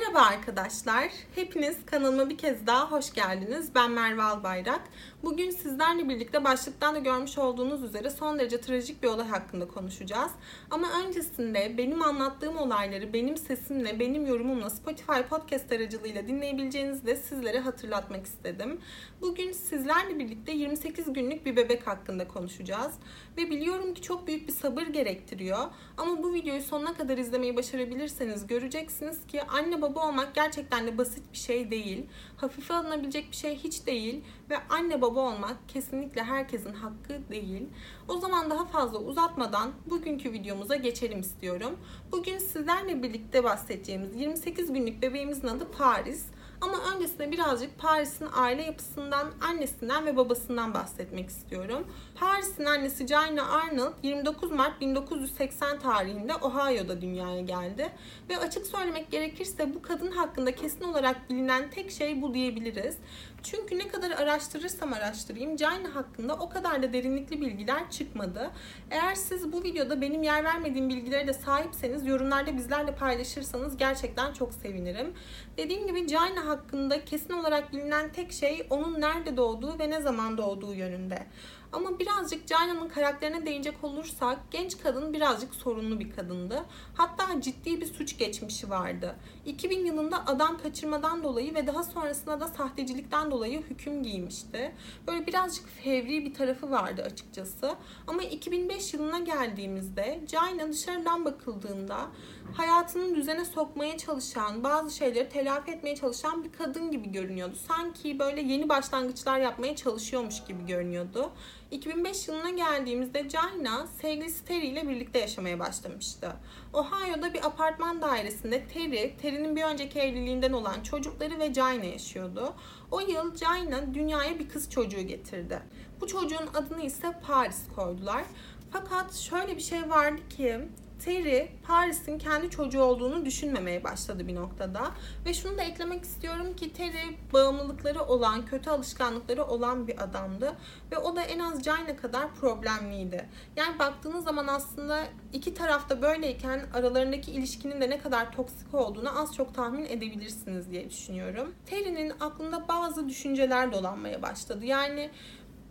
Merhaba arkadaşlar. Hepiniz kanalıma bir kez daha hoş geldiniz. Ben Merve Albayrak. Bugün sizlerle birlikte başlıktan da görmüş olduğunuz üzere son derece trajik bir olay hakkında konuşacağız. Ama öncesinde benim anlattığım olayları benim sesimle, benim yorumumla Spotify podcast aracılığıyla dinleyebileceğinizi de sizlere hatırlatmak istedim. Bugün sizlerle birlikte 28 günlük bir bebek hakkında konuşacağız. Ve biliyorum ki çok büyük bir sabır gerektiriyor. Ama bu videoyu sonuna kadar izlemeyi başarabilirseniz göreceksiniz ki anne baba olmak gerçekten de basit bir şey değil. Hafife alınabilecek bir şey hiç değil. Ve anne baba olmak kesinlikle herkesin hakkı değil. O zaman daha fazla uzatmadan bugünkü videomuza geçelim istiyorum. Bugün sizlerle birlikte bahsedeceğimiz 28 günlük bebeğimizin adı Paris. Ama öncesinde birazcık Paris'in aile yapısından, annesinden ve babasından bahsetmek istiyorum. Paris'in annesi Jaina Arnold 29 Mart 1980 tarihinde Ohio'da dünyaya geldi. Ve açık söylemek gerekirse bu kadın hakkında kesin olarak bilinen tek şey bu diyebiliriz. Çünkü ne kadar araştırırsam araştırayım Jaina hakkında o kadar da derinlikli bilgiler çıkmadı. Eğer siz bu videoda benim yer vermediğim bilgilere de sahipseniz yorumlarda bizlerle paylaşırsanız gerçekten çok sevinirim. Dediğim gibi Jaina hakkında kesin olarak bilinen tek şey onun nerede doğduğu ve ne zaman doğduğu yönünde. Ama birazcık Jaina'nın karakterine değinecek olursak genç kadın birazcık sorunlu bir kadındı. Hatta ciddi bir suç geçmişi vardı. 2000 yılında adam kaçırmadan dolayı ve daha sonrasında da sahtecilikten dolayı hüküm giymişti. Böyle birazcık fevri bir tarafı vardı açıkçası. Ama 2005 yılına geldiğimizde Jaina dışarıdan bakıldığında hayatını düzene sokmaya çalışan, bazı şeyleri telafi etmeye çalışan bir kadın gibi görünüyordu. Sanki böyle yeni başlangıçlar yapmaya çalışıyormuş gibi görünüyordu. 2005 yılına geldiğimizde Jaina sevgilisi Terry ile birlikte yaşamaya başlamıştı. Ohio'da bir apartman dairesinde Terry, Terry'nin bir önceki evliliğinden olan çocukları ve Jaina yaşıyordu. O yıl Jaina dünyaya bir kız çocuğu getirdi. Bu çocuğun adını ise Paris koydular. Fakat şöyle bir şey vardı ki Terry Paris'in kendi çocuğu olduğunu düşünmemeye başladı bir noktada. Ve şunu da eklemek istiyorum ki Terry bağımlılıkları olan, kötü alışkanlıkları olan bir adamdı. Ve o da en az Jaina kadar problemliydi. Yani baktığınız zaman aslında iki tarafta böyleyken aralarındaki ilişkinin de ne kadar toksik olduğunu az çok tahmin edebilirsiniz diye düşünüyorum. Terry'nin aklında bazı düşünceler dolanmaya başladı. Yani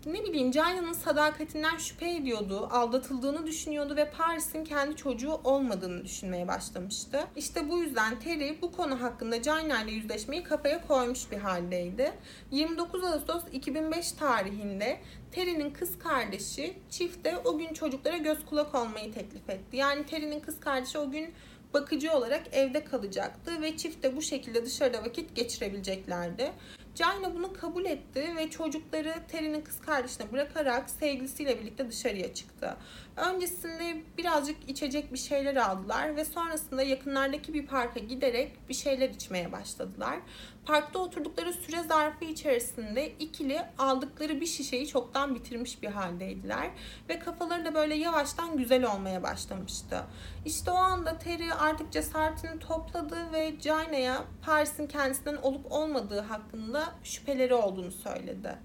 ne bileyim Jaina'nın sadakatinden şüphe ediyordu, aldatıldığını düşünüyordu ve Paris'in kendi çocuğu olmadığını düşünmeye başlamıştı. İşte bu yüzden Terry bu konu hakkında Jaina ile yüzleşmeyi kafaya koymuş bir haldeydi. 29 Ağustos 2005 tarihinde Terry'nin kız kardeşi çifte o gün çocuklara göz kulak olmayı teklif etti. Yani Terry'nin kız kardeşi o gün bakıcı olarak evde kalacaktı ve çift de bu şekilde dışarıda vakit geçirebileceklerdi. Jaina bunu kabul etti ve çocukları Terry'nin kız kardeşine bırakarak sevgilisiyle birlikte dışarıya çıktı. Öncesinde birazcık içecek bir şeyler aldılar ve sonrasında yakınlardaki bir parka giderek bir şeyler içmeye başladılar. Parkta oturdukları süre zarfı içerisinde ikili aldıkları bir şişeyi çoktan bitirmiş bir haldeydiler ve kafaları da böyle yavaştan güzel olmaya başlamıştı. İşte o anda Terry artık cesaretini topladı ve Jaina'ya Paris'in kendisinden olup olmadığı hakkında şüpheleri olduğunu söyledi.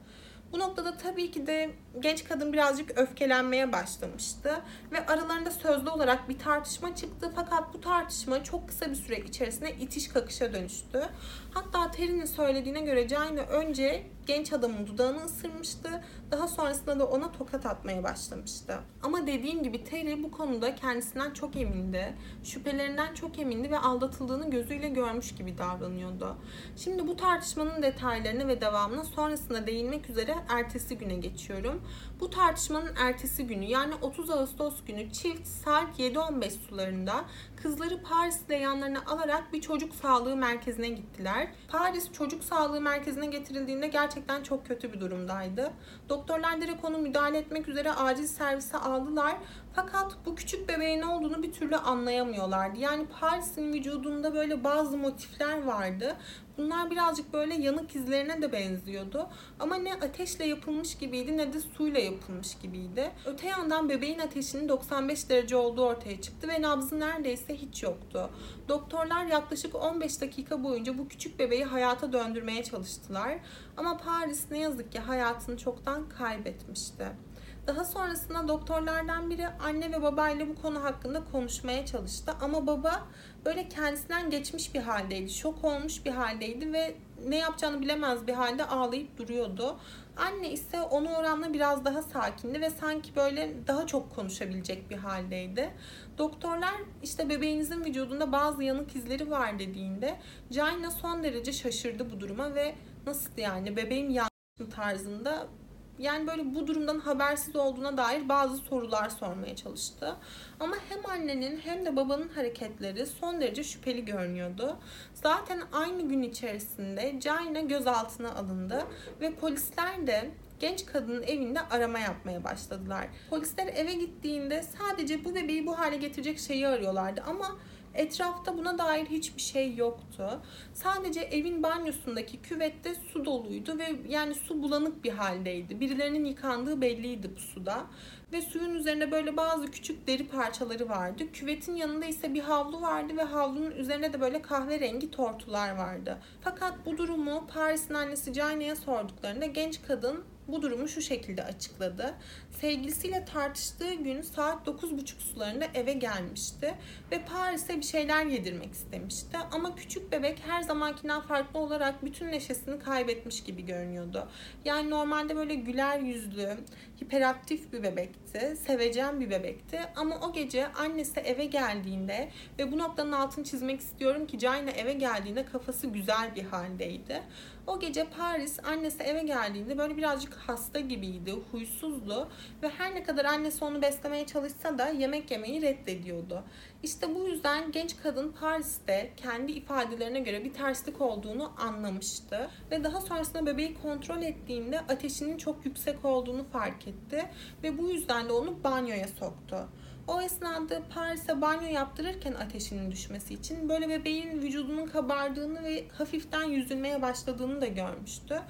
Bu noktada tabii ki de genç kadın birazcık öfkelenmeye başlamıştı ve aralarında sözlü olarak bir tartışma çıktı fakat bu tartışma çok kısa bir süre içerisinde itiş kakışa dönüştü. Hatta Terry'nin söylediğine göre Jaina önce genç adamın dudağını ısırmıştı. Daha sonrasında da ona tokat atmaya başlamıştı. Ama dediğim gibi Terry bu konuda kendisinden çok emindi. Şüphelerinden çok emindi ve aldatıldığını gözüyle görmüş gibi davranıyordu. Şimdi bu tartışmanın detaylarını ve devamına sonrasında değinmek üzere ertesi güne geçiyorum. Bu tartışmanın ertesi günü yani 30 Ağustos günü çift saat 7.15 sularında kızları Paris'te yanlarına alarak bir çocuk sağlığı merkezine gittiler. Paris çocuk sağlığı merkezine getirildiğinde gerçekten çok kötü bir durumdaydı. Doktorlar direkt onu müdahale etmek üzere acil servise aldılar. Fakat bu küçük bebeğin olduğunu bir türlü anlayamıyorlardı. Yani Paris'in vücudunda böyle bazı motifler vardı. Bunlar birazcık böyle yanık izlerine de benziyordu. Ama ne ateşle yapılmış gibiydi ne de suyla yapılmış gibiydi. Öte yandan bebeğin ateşinin 95 derece olduğu ortaya çıktı ve nabzı neredeyse hiç yoktu. Doktorlar yaklaşık 15 dakika boyunca bu küçük bebeği hayata döndürmeye çalıştılar. Ama Paris ne yazık ki hayatını çoktan kaybetmişti. Daha sonrasında doktorlardan biri anne ve babayla bu konu hakkında konuşmaya çalıştı. Ama baba böyle kendisinden geçmiş bir haldeydi. Şok olmuş bir haldeydi ve ne yapacağını bilemez bir halde ağlayıp duruyordu. Anne ise ona oranla biraz daha sakindi ve sanki böyle daha çok konuşabilecek bir haldeydi. Doktorlar işte bebeğinizin vücudunda bazı yanık izleri var dediğinde Jaina son derece şaşırdı bu duruma ve nasıl yani bebeğim yanlış tarzında yani böyle bu durumdan habersiz olduğuna dair bazı sorular sormaya çalıştı. Ama hem annenin hem de babanın hareketleri son derece şüpheli görünüyordu. Zaten aynı gün içerisinde Jaina gözaltına alındı ve polisler de genç kadının evinde arama yapmaya başladılar. Polisler eve gittiğinde sadece bu bebeği bu hale getirecek şeyi arıyorlardı ama Etrafta buna dair hiçbir şey yoktu. Sadece evin banyosundaki küvette su doluydu ve yani su bulanık bir haldeydi. Birilerinin yıkandığı belliydi bu suda. Ve suyun üzerinde böyle bazı küçük deri parçaları vardı. Küvetin yanında ise bir havlu vardı ve havlunun üzerinde de böyle kahverengi tortular vardı. Fakat bu durumu Paris'in annesi Jane'ye sorduklarında genç kadın bu durumu şu şekilde açıkladı. Sevgilisiyle tartıştığı gün saat 9.30 sularında eve gelmişti ve Paris'e bir şeyler yedirmek istemişti. Ama küçük bebek her zamankinden farklı olarak bütün neşesini kaybetmiş gibi görünüyordu. Yani normalde böyle güler yüzlü, hiperaktif bir bebekti, sevecen bir bebekti. Ama o gece annesi eve geldiğinde ve bu noktanın altını çizmek istiyorum ki Jaina eve geldiğinde kafası güzel bir haldeydi. O gece Paris annesi eve geldiğinde böyle birazcık hasta gibiydi, huysuzdu ve her ne kadar annesi onu beslemeye çalışsa da yemek yemeyi reddediyordu. İşte bu yüzden genç kadın Paris'te kendi ifadelerine göre bir terslik olduğunu anlamıştı ve daha sonrasında bebeği kontrol ettiğinde ateşinin çok yüksek olduğunu fark etti ve bu yüzden de onu banyoya soktu. O esnada Paris'e banyo yaptırırken ateşinin düşmesi için böyle bebeğin vücudunun kabardığını ve hafiften yüzülmeye başladığını da görmüştü.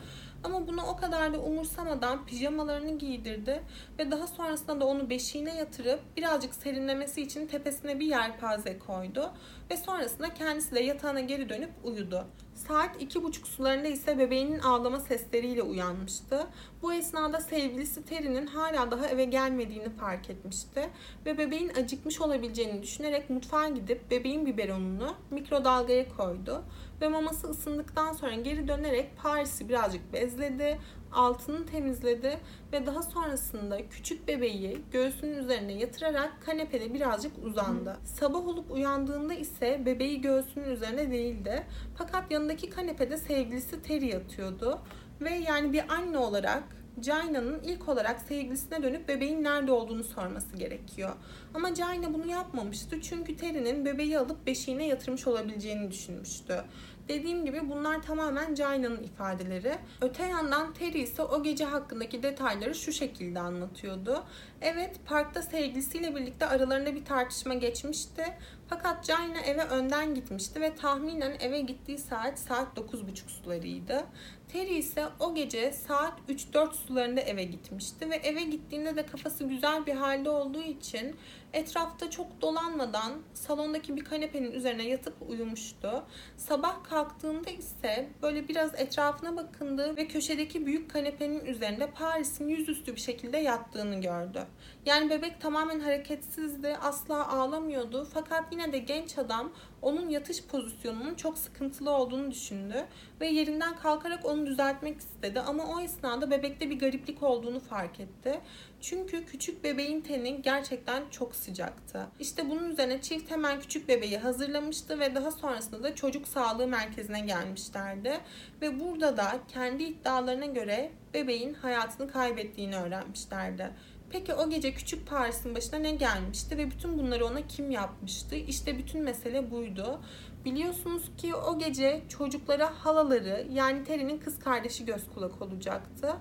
Ama bunu o kadar da umursamadan pijamalarını giydirdi ve daha sonrasında da onu beşiğine yatırıp birazcık serinlemesi için tepesine bir yelpaze koydu ve sonrasında kendisi de yatağına geri dönüp uyudu. Saat iki buçuk sularında ise bebeğinin ağlama sesleriyle uyanmıştı. Bu esnada sevgilisi Terry'nin hala daha eve gelmediğini fark etmişti ve bebeğin acıkmış olabileceğini düşünerek mutfağa gidip bebeğin biberonunu mikrodalgaya koydu ve maması ısındıktan sonra geri dönerek Paris'i birazcık bezledi, altını temizledi ve daha sonrasında küçük bebeği göğsünün üzerine yatırarak kanepede birazcık uzandı. Sabah olup uyandığında ise bebeği göğsünün üzerine değildi. Fakat yanındaki kanepede sevgilisi Terry yatıyordu ve yani bir anne olarak Jaina'nın ilk olarak sevgilisine dönüp bebeğin nerede olduğunu sorması gerekiyor. Ama Jaina bunu yapmamıştı çünkü Terry'nin bebeği alıp beşiğine yatırmış olabileceğini düşünmüştü. Dediğim gibi bunlar tamamen Jaina'nın ifadeleri. Öte yandan Terry ise o gece hakkındaki detayları şu şekilde anlatıyordu. Evet parkta sevgilisiyle birlikte aralarında bir tartışma geçmişti. Fakat Jaina eve önden gitmişti ve tahminen eve gittiği saat saat 9.30 sularıydı. Terry ise o gece saat 3-4 sularında eve gitmişti ve eve gittiğinde de kafası güzel bir halde olduğu için etrafta çok dolanmadan salondaki bir kanepenin üzerine yatıp uyumuştu. Sabah kalktığında ise böyle biraz etrafına bakındı ve köşedeki büyük kanepenin üzerinde Paris'in yüzüstü bir şekilde yattığını gördü. Yani bebek tamamen hareketsizdi, asla ağlamıyordu fakat yine de genç adam onun yatış pozisyonunun çok sıkıntılı olduğunu düşündü ve yerinden kalkarak onu düzeltmek istedi ama o esnada bebekte bir gariplik olduğunu fark etti. Çünkü küçük bebeğin teni gerçekten çok sıcaktı. İşte bunun üzerine çift hemen küçük bebeği hazırlamıştı ve daha sonrasında da çocuk sağlığı merkezine gelmişlerdi. Ve burada da kendi iddialarına göre bebeğin hayatını kaybettiğini öğrenmişlerdi. Peki o gece küçük Paris'in başına ne gelmişti ve bütün bunları ona kim yapmıştı? İşte bütün mesele buydu. Biliyorsunuz ki o gece çocuklara halaları yani Terry'nin kız kardeşi göz kulak olacaktı.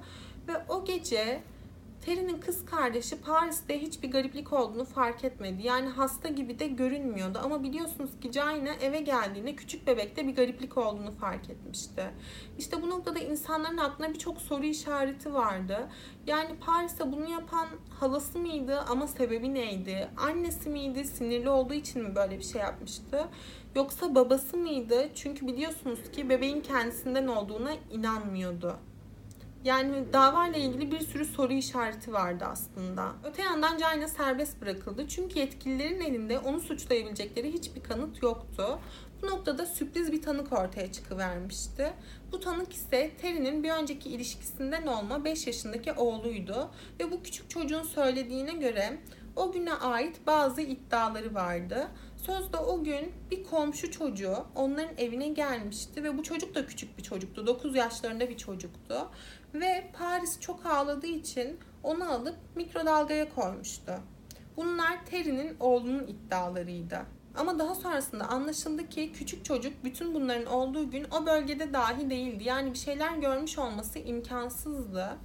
Ve o gece Terry'nin kız kardeşi Paris'te hiçbir gariplik olduğunu fark etmedi. Yani hasta gibi de görünmüyordu. Ama biliyorsunuz ki Jaina eve geldiğinde küçük bebekte bir gariplik olduğunu fark etmişti. İşte bu noktada insanların aklına birçok soru işareti vardı. Yani Paris'te bunu yapan halası mıydı ama sebebi neydi? Annesi miydi? Sinirli olduğu için mi böyle bir şey yapmıştı? Yoksa babası mıydı? Çünkü biliyorsunuz ki bebeğin kendisinden olduğuna inanmıyordu. Yani davayla ilgili bir sürü soru işareti vardı aslında. Öte yandan Cayna serbest bırakıldı çünkü yetkililerin elinde onu suçlayabilecekleri hiçbir kanıt yoktu. Bu noktada sürpriz bir tanık ortaya çıkıvermişti. Bu tanık ise Terry'nin bir önceki ilişkisinden olma 5 yaşındaki oğluydu ve bu küçük çocuğun söylediğine göre o güne ait bazı iddiaları vardı. Sözde o gün bir komşu çocuğu onların evine gelmişti ve bu çocuk da küçük bir çocuktu. 9 yaşlarında bir çocuktu. Ve Paris çok ağladığı için onu alıp mikrodalgaya koymuştu. Bunlar Terry'nin oğlunun iddialarıydı. Ama daha sonrasında anlaşıldı ki küçük çocuk bütün bunların olduğu gün o bölgede dahi değildi. Yani bir şeyler görmüş olması imkansızdı.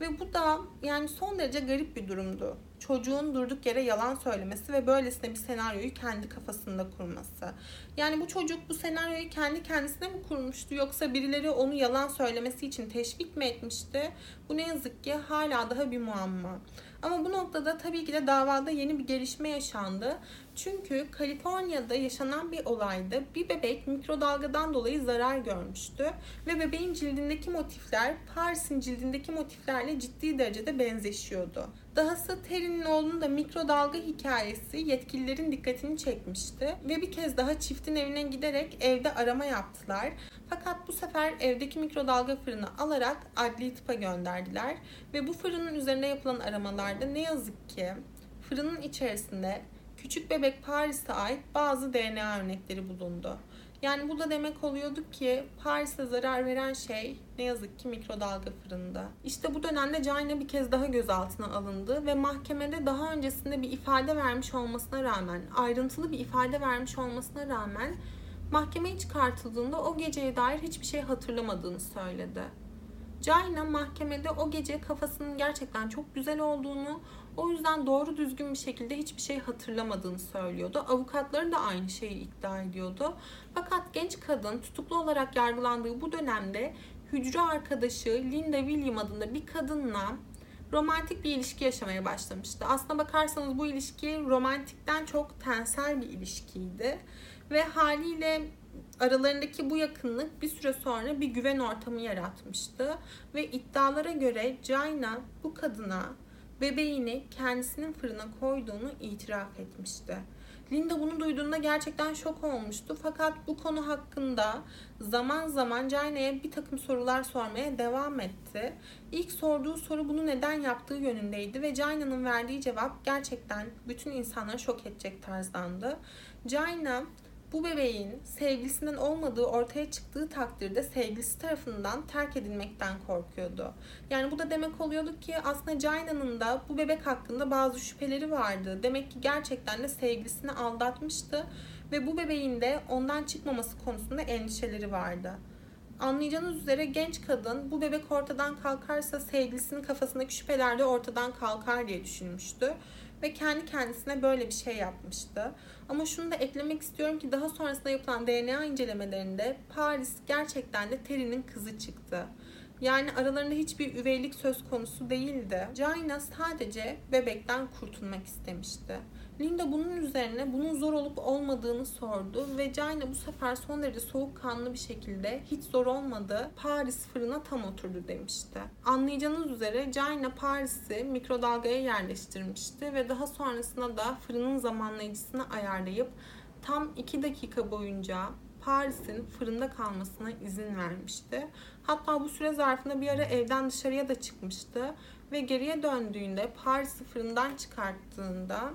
Ve bu da yani son derece garip bir durumdu. Çocuğun durduk yere yalan söylemesi ve böylesine bir senaryoyu kendi kafasında kurması. Yani bu çocuk bu senaryoyu kendi kendisine mi kurmuştu yoksa birileri onu yalan söylemesi için teşvik mi etmişti? Bu ne yazık ki hala daha bir muamma. Ama bu noktada tabii ki de davada yeni bir gelişme yaşandı. Çünkü Kaliforniya'da yaşanan bir olayda bir bebek mikrodalgadan dolayı zarar görmüştü ve bebeğin cildindeki motifler Paris'in cildindeki motiflerle ciddi derecede benzeşiyordu. Dahası Terry'nin oğlunun da mikrodalga hikayesi yetkililerin dikkatini çekmişti ve bir kez daha çiftin evine giderek evde arama yaptılar. Fakat bu sefer evdeki mikrodalga fırını alarak adli tıpa gönderdiler ve bu fırının üzerine yapılan aramalarda ne yazık ki fırının içerisinde küçük bebek Paris'e ait bazı DNA örnekleri bulundu. Yani bu da demek oluyordu ki Paris'e zarar veren şey ne yazık ki mikrodalga fırında. İşte bu dönemde Cayna bir kez daha gözaltına alındı ve mahkemede daha öncesinde bir ifade vermiş olmasına rağmen, ayrıntılı bir ifade vermiş olmasına rağmen mahkemeye çıkartıldığında o geceye dair hiçbir şey hatırlamadığını söyledi. Cayna mahkemede o gece kafasının gerçekten çok güzel olduğunu, o yüzden doğru düzgün bir şekilde hiçbir şey hatırlamadığını söylüyordu. Avukatları da aynı şeyi iddia ediyordu. Fakat genç kadın tutuklu olarak yargılandığı bu dönemde hücre arkadaşı Linda William adında bir kadınla romantik bir ilişki yaşamaya başlamıştı. Aslına bakarsanız bu ilişki romantikten çok tensel bir ilişkiydi. Ve haliyle aralarındaki bu yakınlık bir süre sonra bir güven ortamı yaratmıştı. Ve iddialara göre Jaina bu kadına bebeğini kendisinin fırına koyduğunu itiraf etmişti. Linda bunu duyduğunda gerçekten şok olmuştu. Fakat bu konu hakkında zaman zaman Jaina'ya bir takım sorular sormaya devam etti. İlk sorduğu soru bunu neden yaptığı yönündeydi ve Jaina'nın verdiği cevap gerçekten bütün insanları şok edecek tarzdandı. Jaina bu bebeğin sevgilisinden olmadığı ortaya çıktığı takdirde sevgilisi tarafından terk edilmekten korkuyordu. Yani bu da demek oluyordu ki aslında Jaina'nın da bu bebek hakkında bazı şüpheleri vardı. Demek ki gerçekten de sevgilisini aldatmıştı ve bu bebeğin de ondan çıkmaması konusunda endişeleri vardı. Anlayacağınız üzere genç kadın bu bebek ortadan kalkarsa sevgilisinin kafasındaki şüpheler de ortadan kalkar diye düşünmüştü ve kendi kendisine böyle bir şey yapmıştı. Ama şunu da eklemek istiyorum ki daha sonrasında yapılan DNA incelemelerinde Paris gerçekten de Terry'nin kızı çıktı. Yani aralarında hiçbir üveylik söz konusu değildi. Jaina sadece bebekten kurtulmak istemişti. Linda bunun üzerine bunun zor olup olmadığını sordu ve Jaina bu sefer son derece soğukkanlı bir şekilde hiç zor olmadı Paris fırına tam oturdu demişti. Anlayacağınız üzere Jaina Paris'i mikrodalgaya yerleştirmişti ve daha sonrasında da fırının zamanlayıcısını ayarlayıp tam 2 dakika boyunca Paris'in fırında kalmasına izin vermişti. Hatta bu süre zarfında bir ara evden dışarıya da çıkmıştı ve geriye döndüğünde Paris'i fırından çıkarttığında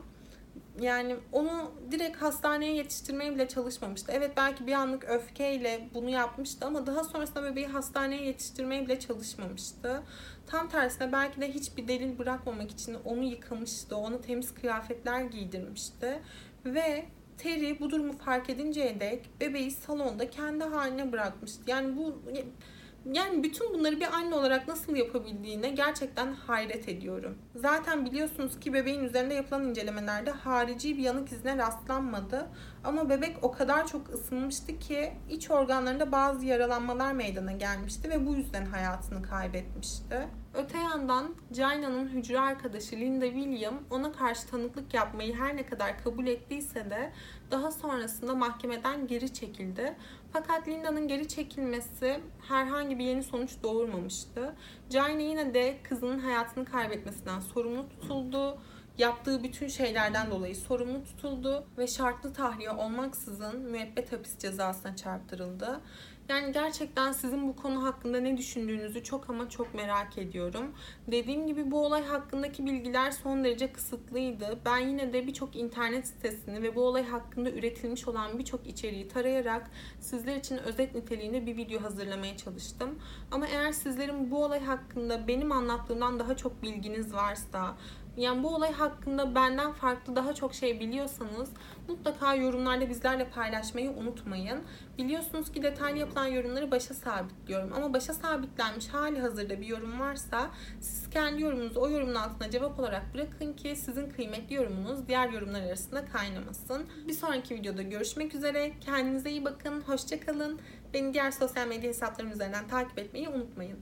yani onu direkt hastaneye yetiştirmeye bile çalışmamıştı. Evet belki bir anlık öfkeyle bunu yapmıştı ama daha sonrasında bebeği hastaneye yetiştirmeye bile çalışmamıştı. Tam tersine belki de hiçbir delil bırakmamak için onu yıkamıştı, ona temiz kıyafetler giydirmişti ve Terry bu durumu fark edinceye dek bebeği salonda kendi haline bırakmıştı. Yani bu yani bütün bunları bir anne olarak nasıl yapabildiğine gerçekten hayret ediyorum. Zaten biliyorsunuz ki bebeğin üzerinde yapılan incelemelerde harici bir yanık izine rastlanmadı. Ama bebek o kadar çok ısınmıştı ki iç organlarında bazı yaralanmalar meydana gelmişti ve bu yüzden hayatını kaybetmişti. Öte yandan Jaina'nın hücre arkadaşı Linda William ona karşı tanıklık yapmayı her ne kadar kabul ettiyse de daha sonrasında mahkemeden geri çekildi. Fakat Linda'nın geri çekilmesi herhangi bir yeni sonuç doğurmamıştı. Jaina yine de kızının hayatını kaybetmesinden sorumlu tutuldu yaptığı bütün şeylerden dolayı sorumlu tutuldu ve şartlı tahliye olmaksızın müebbet hapis cezasına çarptırıldı. Yani gerçekten sizin bu konu hakkında ne düşündüğünüzü çok ama çok merak ediyorum. Dediğim gibi bu olay hakkındaki bilgiler son derece kısıtlıydı. Ben yine de birçok internet sitesini ve bu olay hakkında üretilmiş olan birçok içeriği tarayarak sizler için özet niteliğinde bir video hazırlamaya çalıştım. Ama eğer sizlerin bu olay hakkında benim anlattığımdan daha çok bilginiz varsa yani bu olay hakkında benden farklı daha çok şey biliyorsanız mutlaka yorumlarda bizlerle paylaşmayı unutmayın. Biliyorsunuz ki detaylı yapılan yorumları başa sabitliyorum ama başa sabitlenmiş hali hazırda bir yorum varsa siz kendi yorumunuzu o yorumun altına cevap olarak bırakın ki sizin kıymetli yorumunuz diğer yorumlar arasında kaynamasın. Bir sonraki videoda görüşmek üzere. Kendinize iyi bakın. Hoşçakalın. Beni diğer sosyal medya hesaplarım üzerinden takip etmeyi unutmayın.